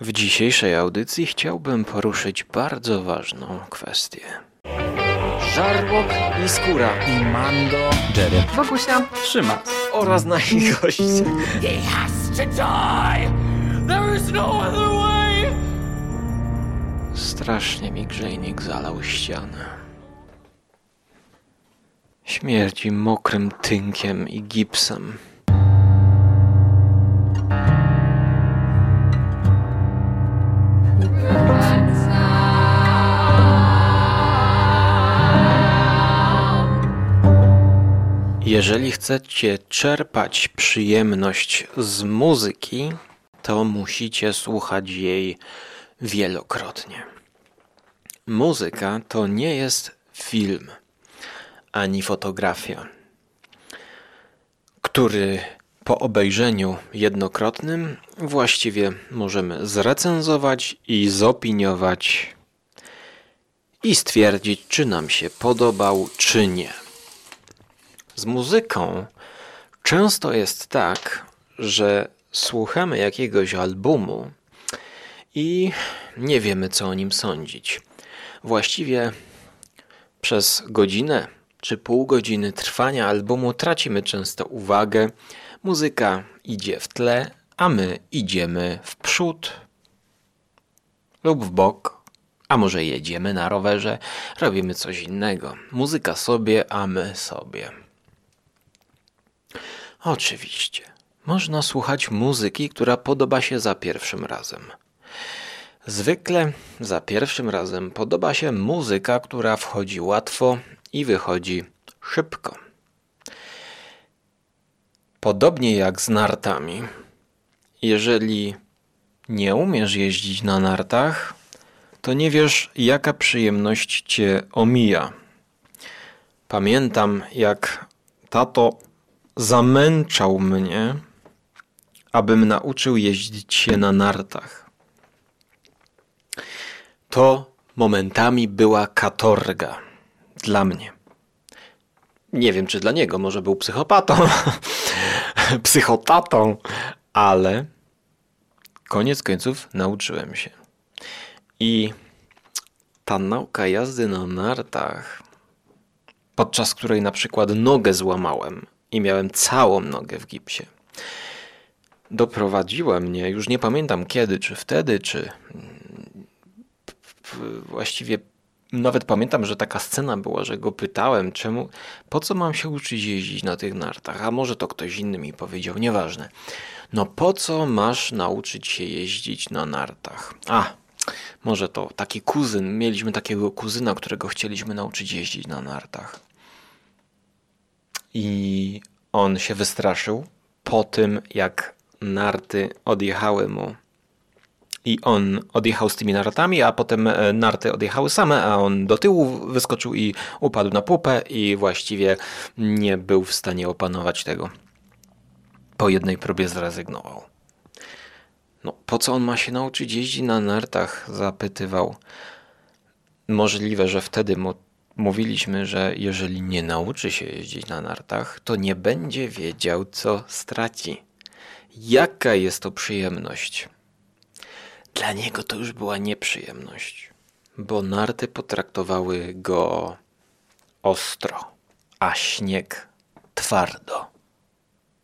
W dzisiejszej audycji chciałbym poruszyć bardzo ważną kwestię. Żarłok i skóra i Mando, Jerry, Wokusia, Trzyma oraz nasi goście. He has to die! There is no other way! Strasznie mi grzejnik zalał ścianę. Śmierci mokrym tynkiem i gipsem. Jeżeli chcecie czerpać przyjemność z muzyki, to musicie słuchać jej wielokrotnie. Muzyka to nie jest film ani fotografia, który po obejrzeniu jednokrotnym właściwie możemy zrecenzować i zopiniować i stwierdzić, czy nam się podobał, czy nie. Z muzyką często jest tak, że słuchamy jakiegoś albumu i nie wiemy, co o nim sądzić. Właściwie przez godzinę czy pół godziny trwania albumu tracimy często uwagę. Muzyka idzie w tle, a my idziemy w przód lub w bok, a może jedziemy na rowerze, robimy coś innego. Muzyka sobie, a my sobie. Oczywiście, można słuchać muzyki, która podoba się za pierwszym razem. Zwykle za pierwszym razem podoba się muzyka, która wchodzi łatwo i wychodzi szybko. Podobnie jak z nartami. Jeżeli nie umiesz jeździć na nartach, to nie wiesz, jaka przyjemność cię omija. Pamiętam, jak tato zamęczał mnie, abym nauczył jeździć się na nartach. To momentami była katorga dla mnie. Nie wiem, czy dla niego, może był psychopatą, psychotatą, ale koniec końców nauczyłem się. I ta nauka jazdy na nartach, podczas której na przykład nogę złamałem i miałem całą nogę w gipsie, doprowadziła mnie, już nie pamiętam kiedy, czy wtedy, czy właściwie nawet pamiętam, że taka scena była, że go pytałem, czemu, po co mam się uczyć jeździć na tych nartach, a może to ktoś inny mi powiedział, nieważne. No po co masz nauczyć się jeździć na nartach? A, może to taki kuzyn, mieliśmy takiego kuzyna, którego chcieliśmy nauczyć jeździć na nartach. I on się wystraszył po tym, jak narty odjechały mu i on odjechał z tymi nartami, a potem e, narty odjechały same, a on do tyłu wyskoczył i upadł na pupę i właściwie nie był w stanie opanować tego. Po jednej próbie zrezygnował. No, po co on ma się nauczyć jeździć na nartach? Zapytywał. Możliwe, że wtedy mu mówiliśmy, że jeżeli nie nauczy się jeździć na nartach, to nie będzie wiedział, co straci. Jaka jest to przyjemność? Dla niego to już była nieprzyjemność, bo narty potraktowały go ostro, a śnieg twardo.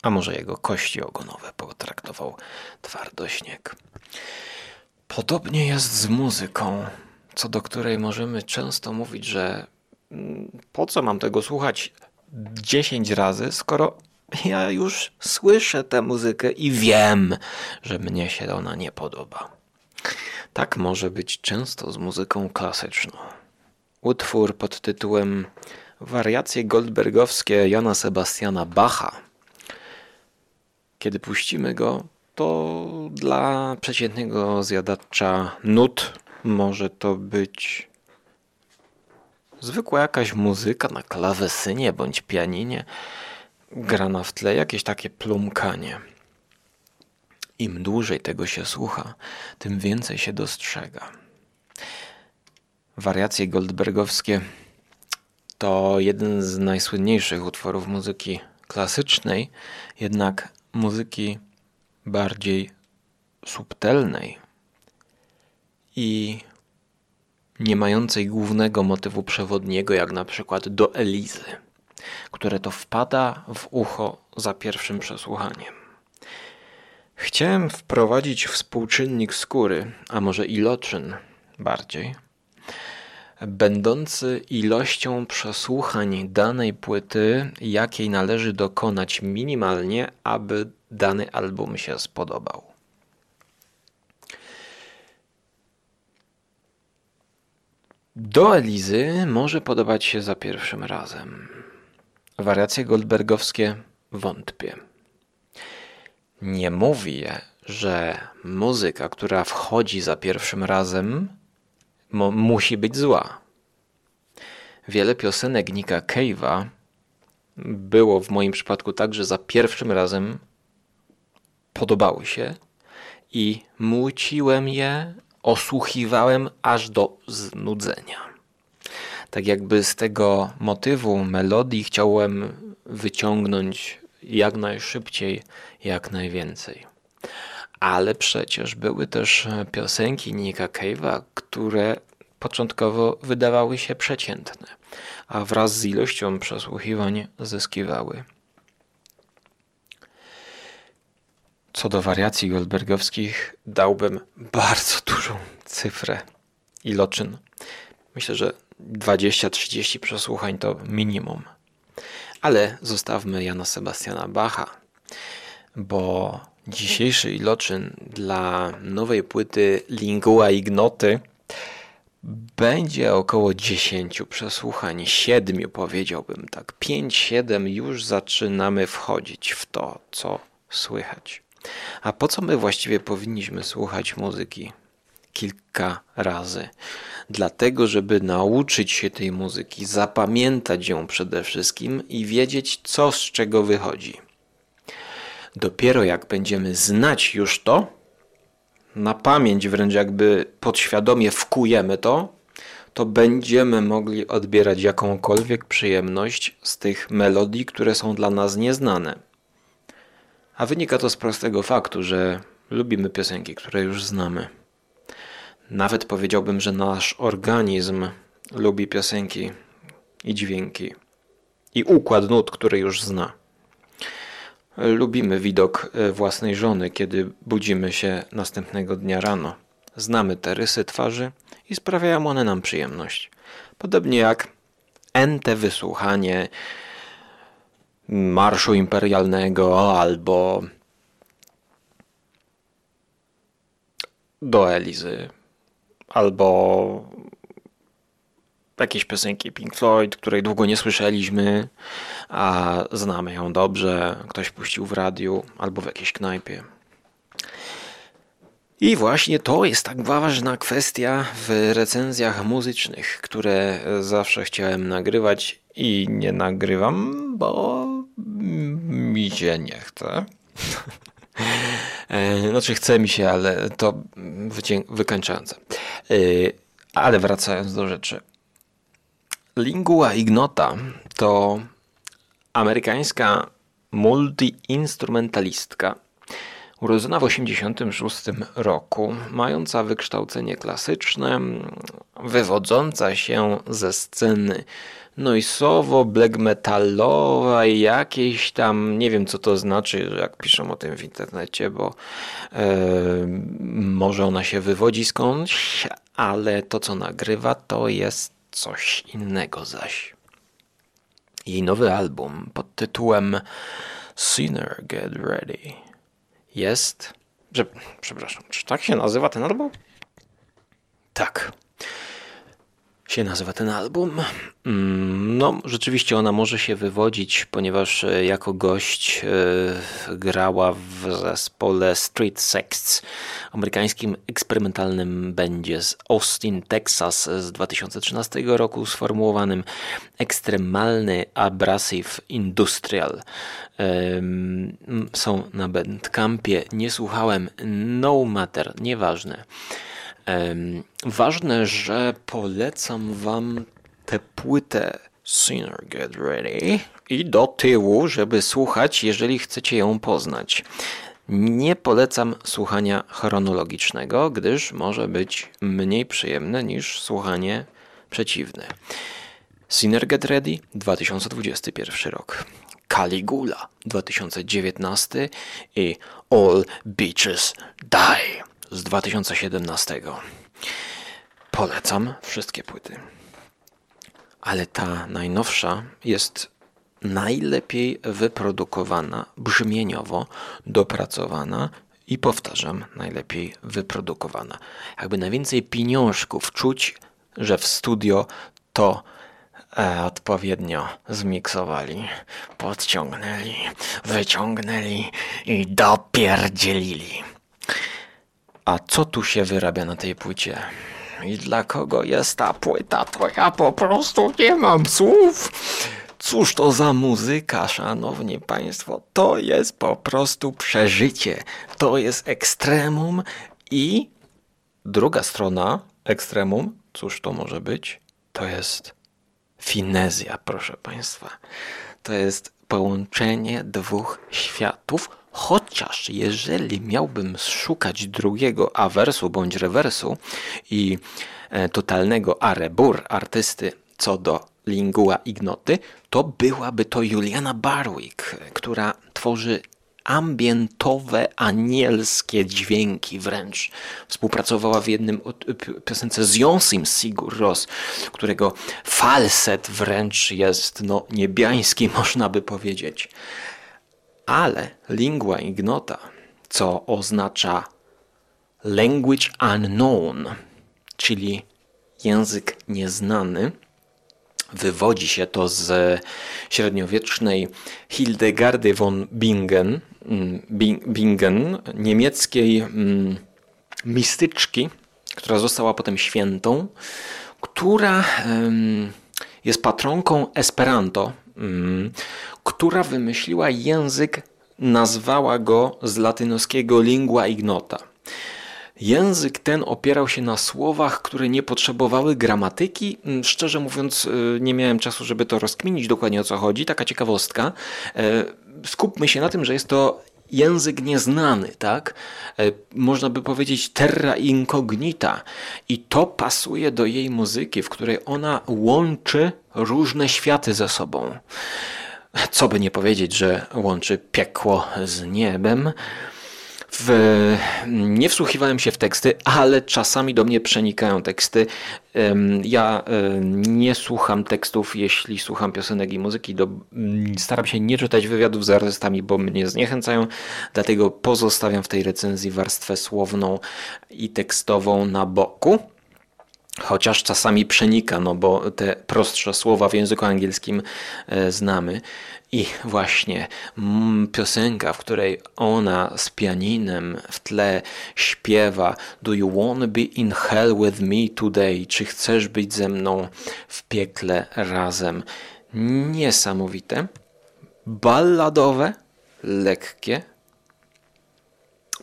A może jego kości ogonowe potraktował twardo śnieg. Podobnie jest z muzyką, co do której możemy często mówić, że po co mam tego słuchać 10 razy, skoro ja już słyszę tę muzykę i wiem, że mnie się ona nie podoba. Tak może być często z muzyką klasyczną. Utwór pod tytułem Wariacje Goldbergowskie Jana Sebastiana Bacha. Kiedy puścimy go, to dla przeciętnego zjadacza nut może to być zwykła jakaś muzyka na klawesynie bądź pianinie, grana w tle, jakieś takie plumkanie. Im dłużej tego się słucha, tym więcej się dostrzega. Wariacje goldbergowskie to jeden z najsłynniejszych utworów muzyki klasycznej, jednak muzyki bardziej subtelnej, i nie mającej głównego motywu przewodniego, jak na przykład do Elizy, które to wpada w ucho za pierwszym przesłuchaniem. Chciałem wprowadzić współczynnik skóry, a może iloczyn bardziej, będący ilością przesłuchań danej płyty, jakiej należy dokonać minimalnie, aby dany album się spodobał. Do Elizy może podobać się za pierwszym razem. Wariacje goldbergowskie wątpię. Nie mówię, że muzyka, która wchodzi za pierwszym razem, musi być zła. Wiele piosenek Nika Cave'a było w moim przypadku tak, że za pierwszym razem podobały się i muciłem je, osłuchiwałem aż do znudzenia. Tak jakby z tego motywu melodii chciałem wyciągnąć jak najszybciej, jak najwięcej. Ale przecież były też piosenki Nika Cave'a, które początkowo wydawały się przeciętne, a wraz z ilością przesłuchiwań zyskiwały. Co do wariacji goldbergowskich, dałbym bardzo dużą cyfrę iloczyn. Myślę, że 20-30 przesłuchań to minimum. Ale zostawmy Jana Sebastiana Bacha, bo dzisiejszy iloczyn dla nowej płyty Lingua Ignoty będzie około 10 przesłuchań, 7 powiedziałbym tak. 5-7 już zaczynamy wchodzić w to, co słychać. A po co my właściwie powinniśmy słuchać muzyki? Kilka razy. Dlatego, żeby nauczyć się tej muzyki, zapamiętać ją przede wszystkim i wiedzieć, co z czego wychodzi. Dopiero jak będziemy znać już to, na pamięć wręcz jakby podświadomie wkujemy to, to będziemy mogli odbierać jakąkolwiek przyjemność z tych melodii, które są dla nas nieznane. A wynika to z prostego faktu, że lubimy piosenki, które już znamy. Nawet powiedziałbym, że nasz organizm lubi piosenki i dźwięki i układ nut, który już zna. Lubimy widok e, własnej żony, kiedy budzimy się następnego dnia rano. Znamy te rysy twarzy i sprawiają one nam przyjemność. Podobnie jak ente wysłuchanie Marszu Imperialnego albo do Elizy, albo jakieś piosenki Pink Floyd, której długo nie słyszeliśmy, a znamy ją dobrze, ktoś puścił w radiu albo w jakiejś knajpie. I właśnie to jest tak ważna kwestia w recenzjach muzycznych, które zawsze chciałem nagrywać i nie nagrywam, bo mi się nie chce. E, znaczy chce mi się, ale to wykańczające. E, ale wracając do rzeczy. Lingua Ignota to amerykańska multi-instrumentalistka urodzona w 1986 roku, mająca wykształcenie klasyczne, wywodząca się ze sceny noisowo, black metalowa i jakieś tam, nie wiem co to znaczy, jak piszą o tym w internecie, bo e, może ona się wywodzi skądś, ale to co nagrywa to jest coś innego zaś. Jej nowy album pod tytułem Sinner Get Ready jest, że, przepraszam, czy tak się nazywa ten album? Tak się nazywa ten album. Mm, no, rzeczywiście ona może się wywodzić, ponieważ e, jako gość e, grała w zespole Street Sects, amerykańskim eksperymentalnym będzie z Austin, Texas z 2013 roku sformułowanym ekstremalny abrasive industrial. Są na Bandcampie, nie słuchałem, no matter, nieważne. Ważne, że polecam Wam tę płytę Sinner Get Ready i do tyłu, żeby słuchać, jeżeli chcecie ją poznać. Nie polecam słuchania chronologicznego, gdyż może być mniej przyjemne niż słuchanie przeciwne. Sinner Get Ready 2021 rok. Caligula 2019 i All Beaches Die z 2017. Polecam wszystkie płyty. Ale ta najnowsza jest najlepiej wyprodukowana, brzmieniowo dopracowana i powtarzam, najlepiej wyprodukowana. Jakby najwięcej pieniążków czuć, że w studio to e, odpowiednio zmiksowali, podciągnęli, wyciągnęli i dopierdzielili. A co tu się wyrabia na tej płycie? I dla kogo jest ta płyta? To ja po prostu nie mam słów. Cóż to za muzyka, szanowni państwo? To jest po prostu przeżycie. To jest ekstremum i druga strona ekstremum, cóż to może być? To jest finezja, proszę państwa. To jest połączenie dwóch światów, chociaż jeżeli miałbym szukać drugiego awersu bądź rewersu i e, totalnego arebur artysty co do lingua ignoty, to byłaby to Juliana Barwick, która tworzy ambientowe, anielskie dźwięki wręcz. Współpracowała w jednym piosence z Jonsim Sigur Ros, którego falset wręcz jest no, niebiański, można by powiedzieć. Ale lingua ignota, co oznacza language unknown, czyli język nieznany, Wywodzi się to z średniowiecznej Hildegardy von Bingen, mm, Bingen niemieckiej mm, mistyczki, która została potem świętą, która jest patronką Esperanto, mm, która wymyśliła język, nazwała go z latynoskiego lingua ignota. Język ten opierał się na słowach, które nie potrzebowały gramatyki. Mm, szczerze mówiąc, y, nie miałem czasu, żeby to rozkminić dokładnie o co chodzi. Taka ciekawostka. E, skupmy się na tym, że jest to język nieznany, tak? E, można by powiedzieć terra incognita. I to pasuje do jej muzyki, w której ona łączy różne światy ze sobą. Co by nie powiedzieć, że łączy piekło z niebem. W, nie wsłuchiwałem się w teksty, ale czasami do mnie przenikają teksty. Ja nie słucham tekstów, jeśli słucham piosenek i muzyki. Do, mm, staram się nie czytać wywiadów z artystami, bo mnie zniechęcają. Dlatego pozostawiam w tej recenzji warstwę słowną i tekstową na boku. Chociaż czasami przenika, no bo te prostsze słowa w języku angielskim e, znamy. I właśnie mm, piosenka, w której ona z pianinem w tle śpiewa Do you wanna be in hell with me today? Czy chcesz być ze mną w piekle razem? Niesamowite, balladowe, lekkie,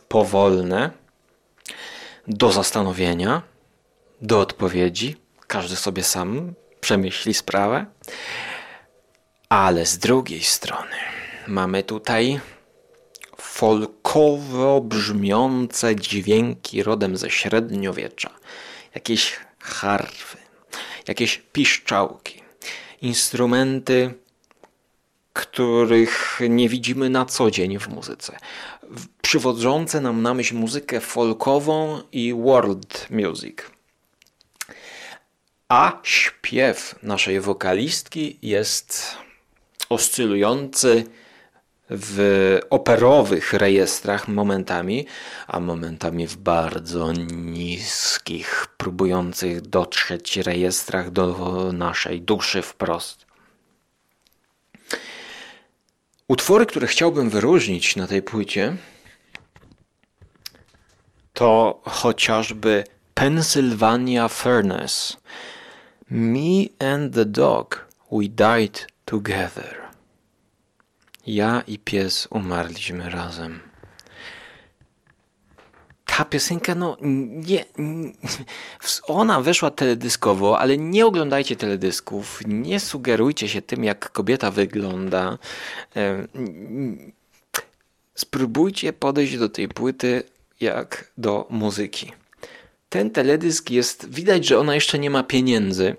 powolne, do zastanowienia, do odpowiedzi. Każdy sobie sam przemyśli sprawę. Ale z drugiej strony mamy tutaj folkowo brzmiące dźwięki rodem ze średniowiecza. Jakieś harfy, jakieś piszczałki, instrumenty, których nie widzimy na co dzień w muzyce. Przywodzące nam na myśl muzykę folkową i world music. A śpiew naszej wokalistki jest oscylujący w operowych rejestrach momentami, a momentami w bardzo niskich, próbujących dotrzeć rejestrach do naszej duszy wprost. Utwory, które chciałbym wyróżnić na tej płycie, to chociażby Pennsylvania Furnace, Me and the Dog, We Died Together. Ja i pies umarliśmy razem. Ta piosenka, no nie. Ona weszła teledyskowo, ale nie oglądajcie teledysków. Nie sugerujcie się tym, jak kobieta wygląda. spróbujcie podejść do tej płyty jak do muzyki. Ten teledysk jest, widać, że ona jeszcze nie ma pieniędzy.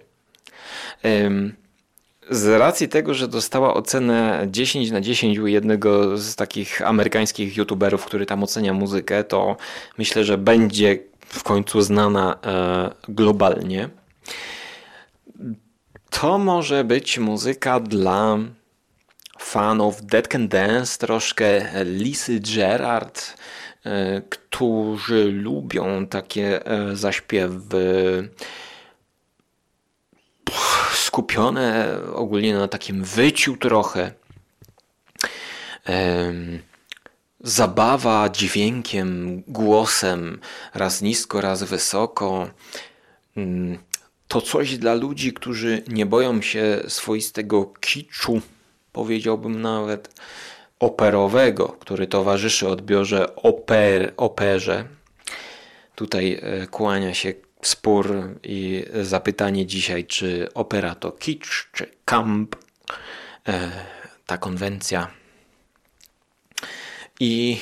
Z racji tego, że dostała ocenę 10 na 10 u jednego z takich amerykańskich youtuberów, który tam ocenia muzykę, to myślę, że będzie w końcu znana e, globalnie. To może być muzyka dla fanów Dead Can Dance, troszkę Lisy Gerard, którzy lubią takie e, zaśpiewy skupione ogólnie na takim wyciu trochę. Zabawa dźwiękiem, głosem, raz nisko, raz wysoko. Mm, to coś dla ludzi, którzy nie boją się swoistego kiczu, powiedziałbym nawet operowego, który towarzyszy odbiorze oper, operze. Tutaj e, kłania się spór i zapytanie dzisiaj, czy opera to kicz, czy camp, e, ta konwencja. I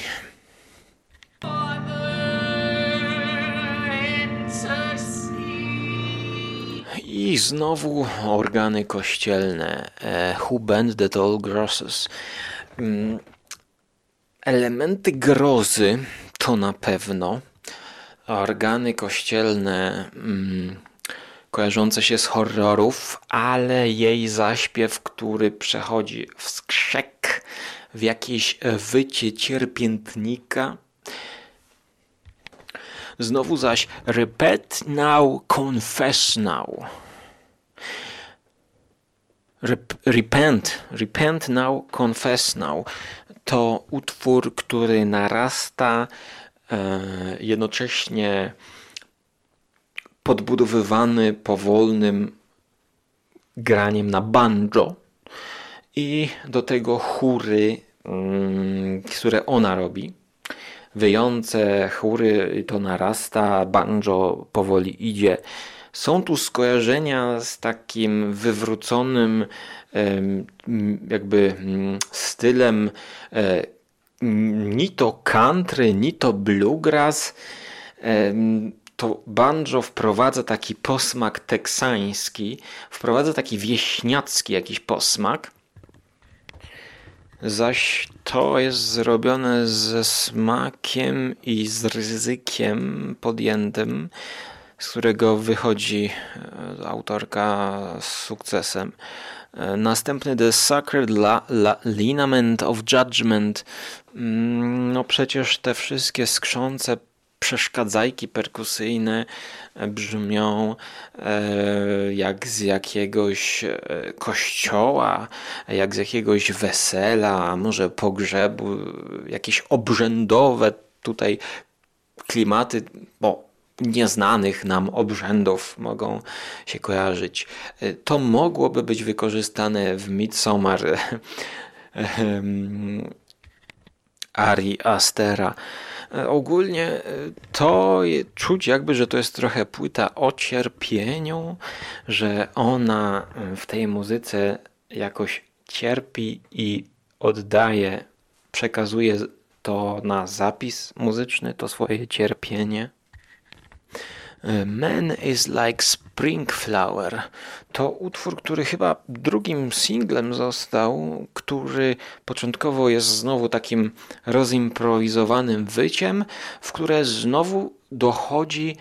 I znowu organy kościelne. E, who bent the tall grosses? Mm, elementy grozy to na pewno organy kościelne mm, kojarzące się z horrorów, ale jej zaśpiew, który przechodzi w skrzek, w jakieś wycie cierpiętnika. Znowu zaś repent now, confess now. Rep repent, repent now, confess now. To utwór, który narasta E, jednocześnie podbudowywany powolnym graniem na banjo i do tego chóry, mm, które ona robi. Wyjące chóry to narasta, banjo powoli idzie. Są tu skojarzenia z takim wywróconym jakby stylem ni to country, ni to bluegrass. To banjo wprowadza taki posmak teksański, wprowadza taki wieśniacki jakiś posmak. Zaś to jest zrobione ze smakiem i z ryzykiem podjętym, z którego wychodzi e, autorka z sukcesem. E, następny The Sacred La La Linament of Judgment. Mm, no przecież te wszystkie skrzące przeszkadzajki perkusyjne e, brzmią jak z jakiegoś kościoła, jak z jakiegoś wesela, może pogrzebu, jakieś obrzędowe tutaj klimaty, bo nieznanych nam obrzędów mogą się kojarzyć. To mogłoby być wykorzystane w Midsommar Ari Astera. Ogólnie to czuć jakby, że to jest trochę płyta o cierpieniu, że ona w tej muzyce jakoś cierpi i oddaje, przekazuje to na zapis muzyczny, to swoje cierpienie. Man is like Spring Flower to utwór, który chyba drugim singlem został, który początkowo jest znowu takim rozimprowizowanym wyciem, w które znowu dochodzi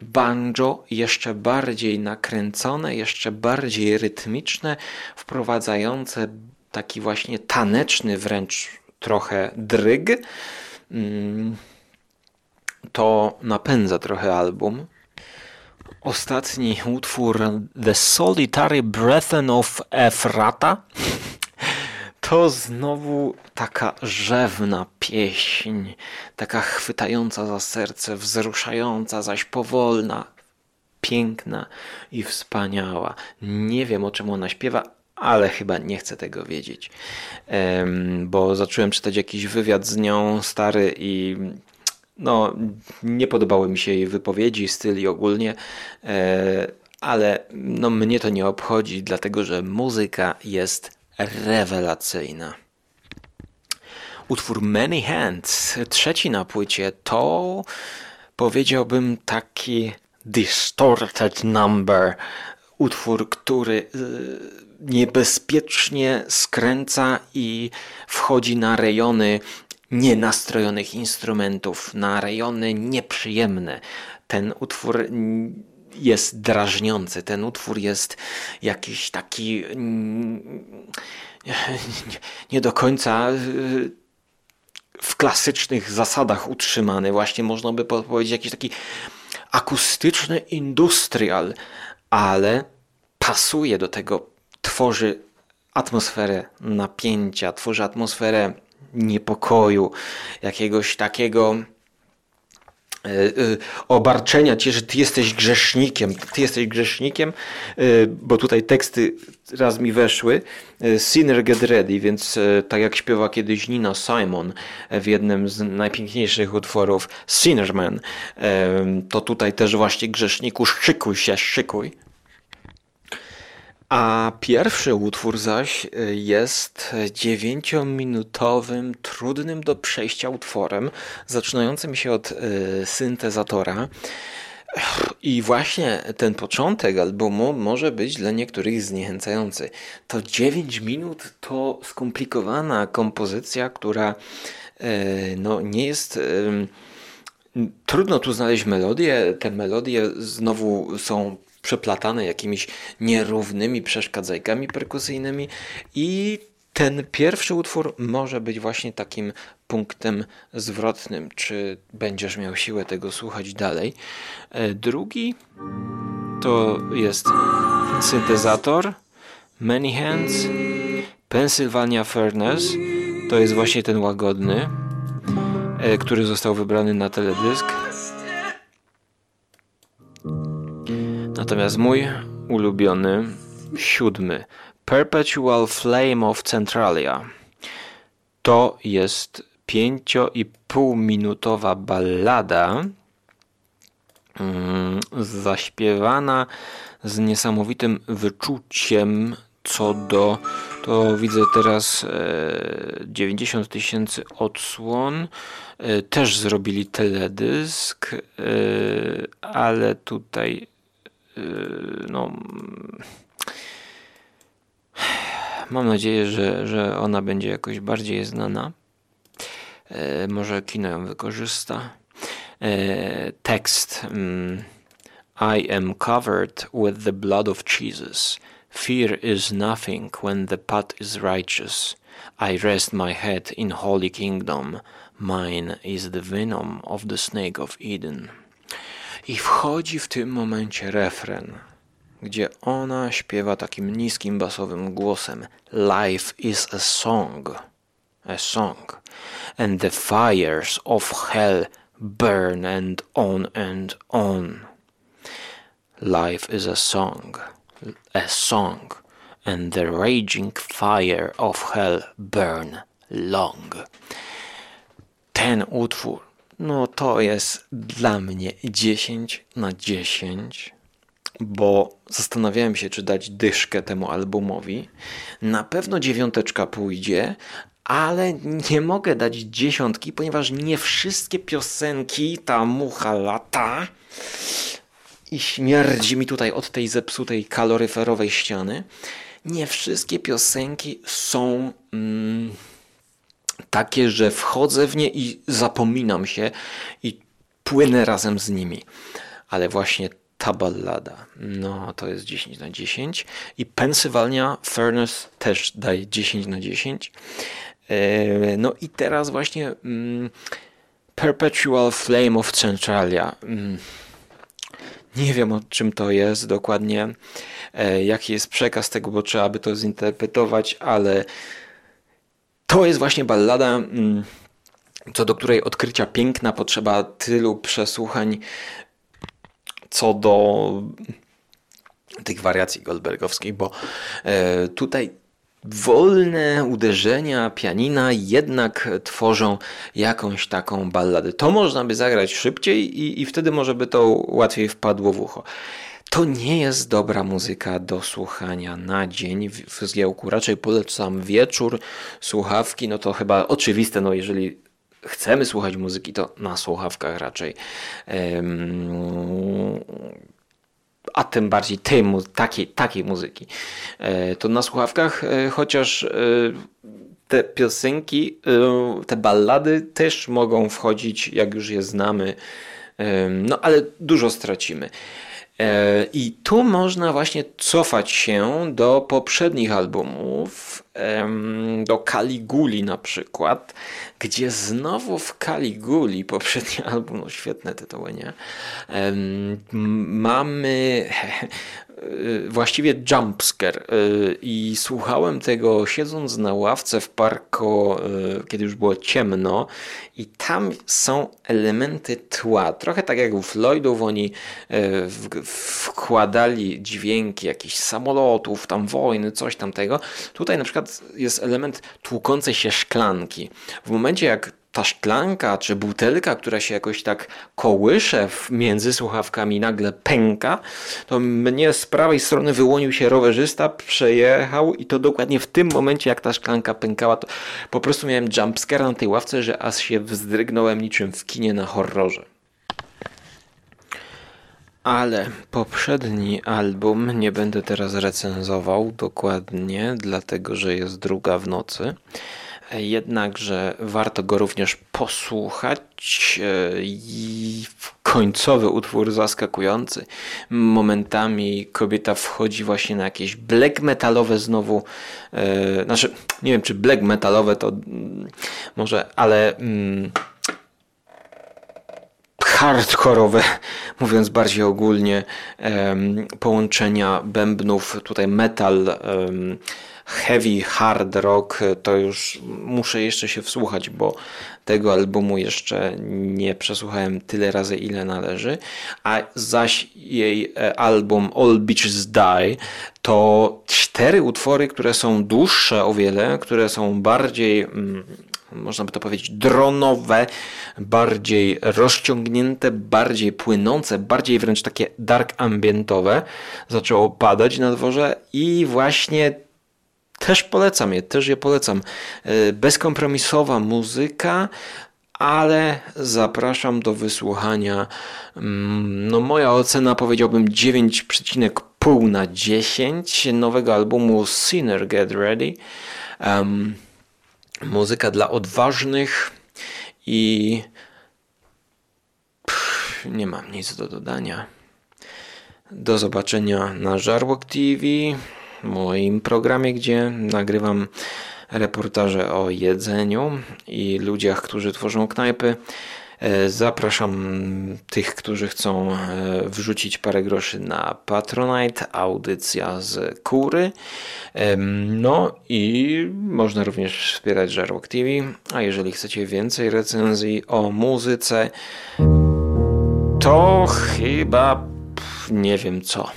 banjo jeszcze bardziej nakręcone, jeszcze bardziej rytmiczne, wprowadzające taki właśnie taneczny wręcz trochę dryg. Mm, to napędza trochę album. Ostatni utwór The Solitary Breathen of Efrata to znowu taka rzewna pieśń, taka chwytająca za serce, wzruszająca, zaś powolna, piękna i wspaniała. Nie wiem o czym ona śpiewa, ale chyba nie chcę tego wiedzieć, bo zacząłem czytać jakiś wywiad z nią stary i no, nie podobały mi się jej wypowiedzi, styl i ogólnie, e, ale no, mnie to nie obchodzi, dlatego że muzyka jest rewelacyjna. utwór Many Hands, trzeci na płycie, to powiedziałbym taki distorted number, utwór, który y, niebezpiecznie skręca i wchodzi na rejony nienastrojonych instrumentów, na rejony nieprzyjemne. Ten utwór jest drażniący, ten utwór jest jakiś taki nie do końca y, w klasycznych zasadach utrzymany. Właśnie można by powiedzieć jakiś taki akustyczny industrial, ale pasuje do tego, tworzy atmosferę napięcia, tworzy atmosferę niepokoju, jakiegoś takiego e, e, obarczenia cię, że ty jesteś grzesznikiem. Ty jesteś grzesznikiem, e, bo tutaj teksty raz mi weszły. Sinner get ready, więc tak jak śpiewa kiedyś Nina Simon w jednym z najpiękniejszych utworów Sinnerman, to tutaj też właśnie grzeszniku szykuj się, szykuj. A pierwszy utwór zaś y, jest dziewięciominutowym, trudnym do przejścia utworem, zaczynającym się od y, syntezatora. I właśnie ten początek albumu może być dla niektórych zniechęcający. To 9 minut to skomplikowana kompozycja, która y, no, nie jest. Trudno tu znaleźć melodię. Te melodie znowu są przeplatane jakimiś nierównymi przeszkadzajkami perkusyjnymi i ten pierwszy utwór może być właśnie takim punktem zwrotnym, czy będziesz miał siłę tego słuchać dalej. E, drugi to jest syntezator Many Hands, Pennsylvania Furnace, to jest właśnie ten łagodny, e, który został wybrany na teledysk. Natomiast mój ulubiony, siódmy, Perpetual Flame of Centralia, to jest pięcio i pół minutowa ballada mm, zaśpiewana z niesamowitym wyczuciem co do, to widzę teraz 90 e, tysięcy odsłon, e, też zrobili teledysk, e, ale tutaj no, mam nadzieję, że, że ona będzie jakoś bardziej znana. Yy, może kino ją wykorzysta. Yy, tekst mm, I am covered with the blood of Jesus. Fear is nothing when the path is righteous. I rest my head in holy kingdom. Mine is the venom of the snake of Eden. I wchodzi w tym momencie refren, gdzie ona śpiewa takim niskim basowym głosem: Life is a song, a song, and the fires of hell burn and on and on. Life is a song, a song, and the raging fire of hell burn long. Ten utwór no to jest dla mnie 10 na 10, bo zastanawiałem się, czy dać dyszkę temu albumowi. Na pewno dziewiąteczka pójdzie, ale nie mogę dać dziesiątki, ponieważ nie wszystkie piosenki ta mucha lata i śmierdzi mi tutaj od tej zepsutej kaloryferowej ściany. Nie wszystkie piosenki są. Mm, takie, że wchodzę w nie i zapominam się i płynę razem z nimi. Ale właśnie ta ballada, no to jest 10 na 10 i Pennsylvania Furnace też daje 10 na 10. E, no i teraz właśnie mm, Perpetual Flame of Centralia. Mm, nie wiem o czym to jest dokładnie, e, jaki jest przekaz tego, bo trzeba by to zinterpretować, ale to jest właśnie ballada, mm, co do której odkrycia piękna potrzeba tylu przesłuchań, co do tych wariacji goldbergowskich, bo e, tutaj wolne uderzenia pianina jednak tworzą jakąś taką balladę. To można by zagrać szybciej i, i wtedy może by to łatwiej wpadło w ucho. To nie jest dobra muzyka do słuchania na dzień w, zgiełku. Raczej polecam wieczór, słuchawki, no to chyba oczywiste, no jeżeli chcemy słuchać muzyki, to na słuchawkach raczej. a tym bardziej tej, takiej, takiej muzyki. E, to na słuchawkach, e, chociaż e, te piosenki, te ballady też mogą wchodzić, jak już je znamy, no ale dużo stracimy. E, I tu można właśnie cofać się do poprzednich albumów, do Caliguli na przykład, gdzie znowu w Caliguli, poprzedni album, no świetne tytuły, nie? Mamy właściwie jumpscare y, i słuchałem tego siedząc na ławce w parku, y, kiedy już było ciemno i tam są elementy tła. Trochę tak jak u Floydów oni wkładali dźwięki jakichś samolotów, tam wojny, coś tamtego. Tutaj na przykład jest element tłukącej się szklanki. W momencie jak ta szklanka czy butelka, która się jakoś tak kołysze między słuchawkami, nagle pęka, to mnie z prawej strony wyłonił się rowerzysta, przejechał i to dokładnie w tym momencie, jak ta szklanka pękała, to po prostu miałem jumpscare na tej ławce, że aż się wzdrygnąłem niczym w kinie na horrorze. Ale poprzedni album nie będę teraz recenzował dokładnie, dlatego że jest druga w nocy jednakże warto go również posłuchać e, i końcowy utwór zaskakujący. Momentami kobieta wchodzi właśnie na jakieś black metalowe znowu, e, znaczy nie wiem czy black metalowe to mm, może, ale mm, hardkorowe, mówiąc bardziej ogólnie, połączenia bębnów, tutaj metal, heavy hard rock to już muszę jeszcze się wsłuchać, bo tego albumu jeszcze nie przesłuchałem tyle razy, ile należy. A zaś jej e, album All Beaches Die to cztery utwory, które są dłuższe o wiele, które są bardziej mm, można by to powiedzieć, dronowe, bardziej rozciągnięte, bardziej płynące, bardziej wręcz takie dark ambientowe. Zaczęło padać na dworze i właśnie też polecam je, też je polecam. E, bezkompromisowa muzyka, ale zapraszam do wysłuchania. Mm, no moja ocena powiedziałbym 9,5 na 10 nowego albumu Sinner Get Ready. Um, muzyka dla odważnych i Pff, nie mam nic do dodania. Do zobaczenia na Żarłok TV moim programie, gdzie nagrywam reportaże o jedzeniu i ludziach, którzy tworzą knajpy. E, zapraszam tych, którzy chcą e, wrzucić parę groszy na Patronite, audycja z kury. No i można również wspierać Żarłok TV. A jeżeli chcecie więcej recenzji o muzyce, to chyba nie wiem co.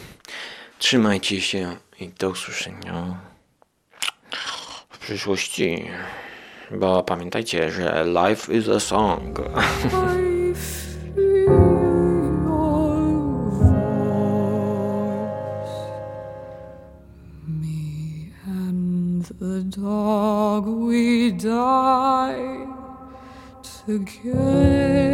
Trzymajcie się i do usłyszenia w przyszłości. Bo pamiętajcie, że life is a song. dog we die together.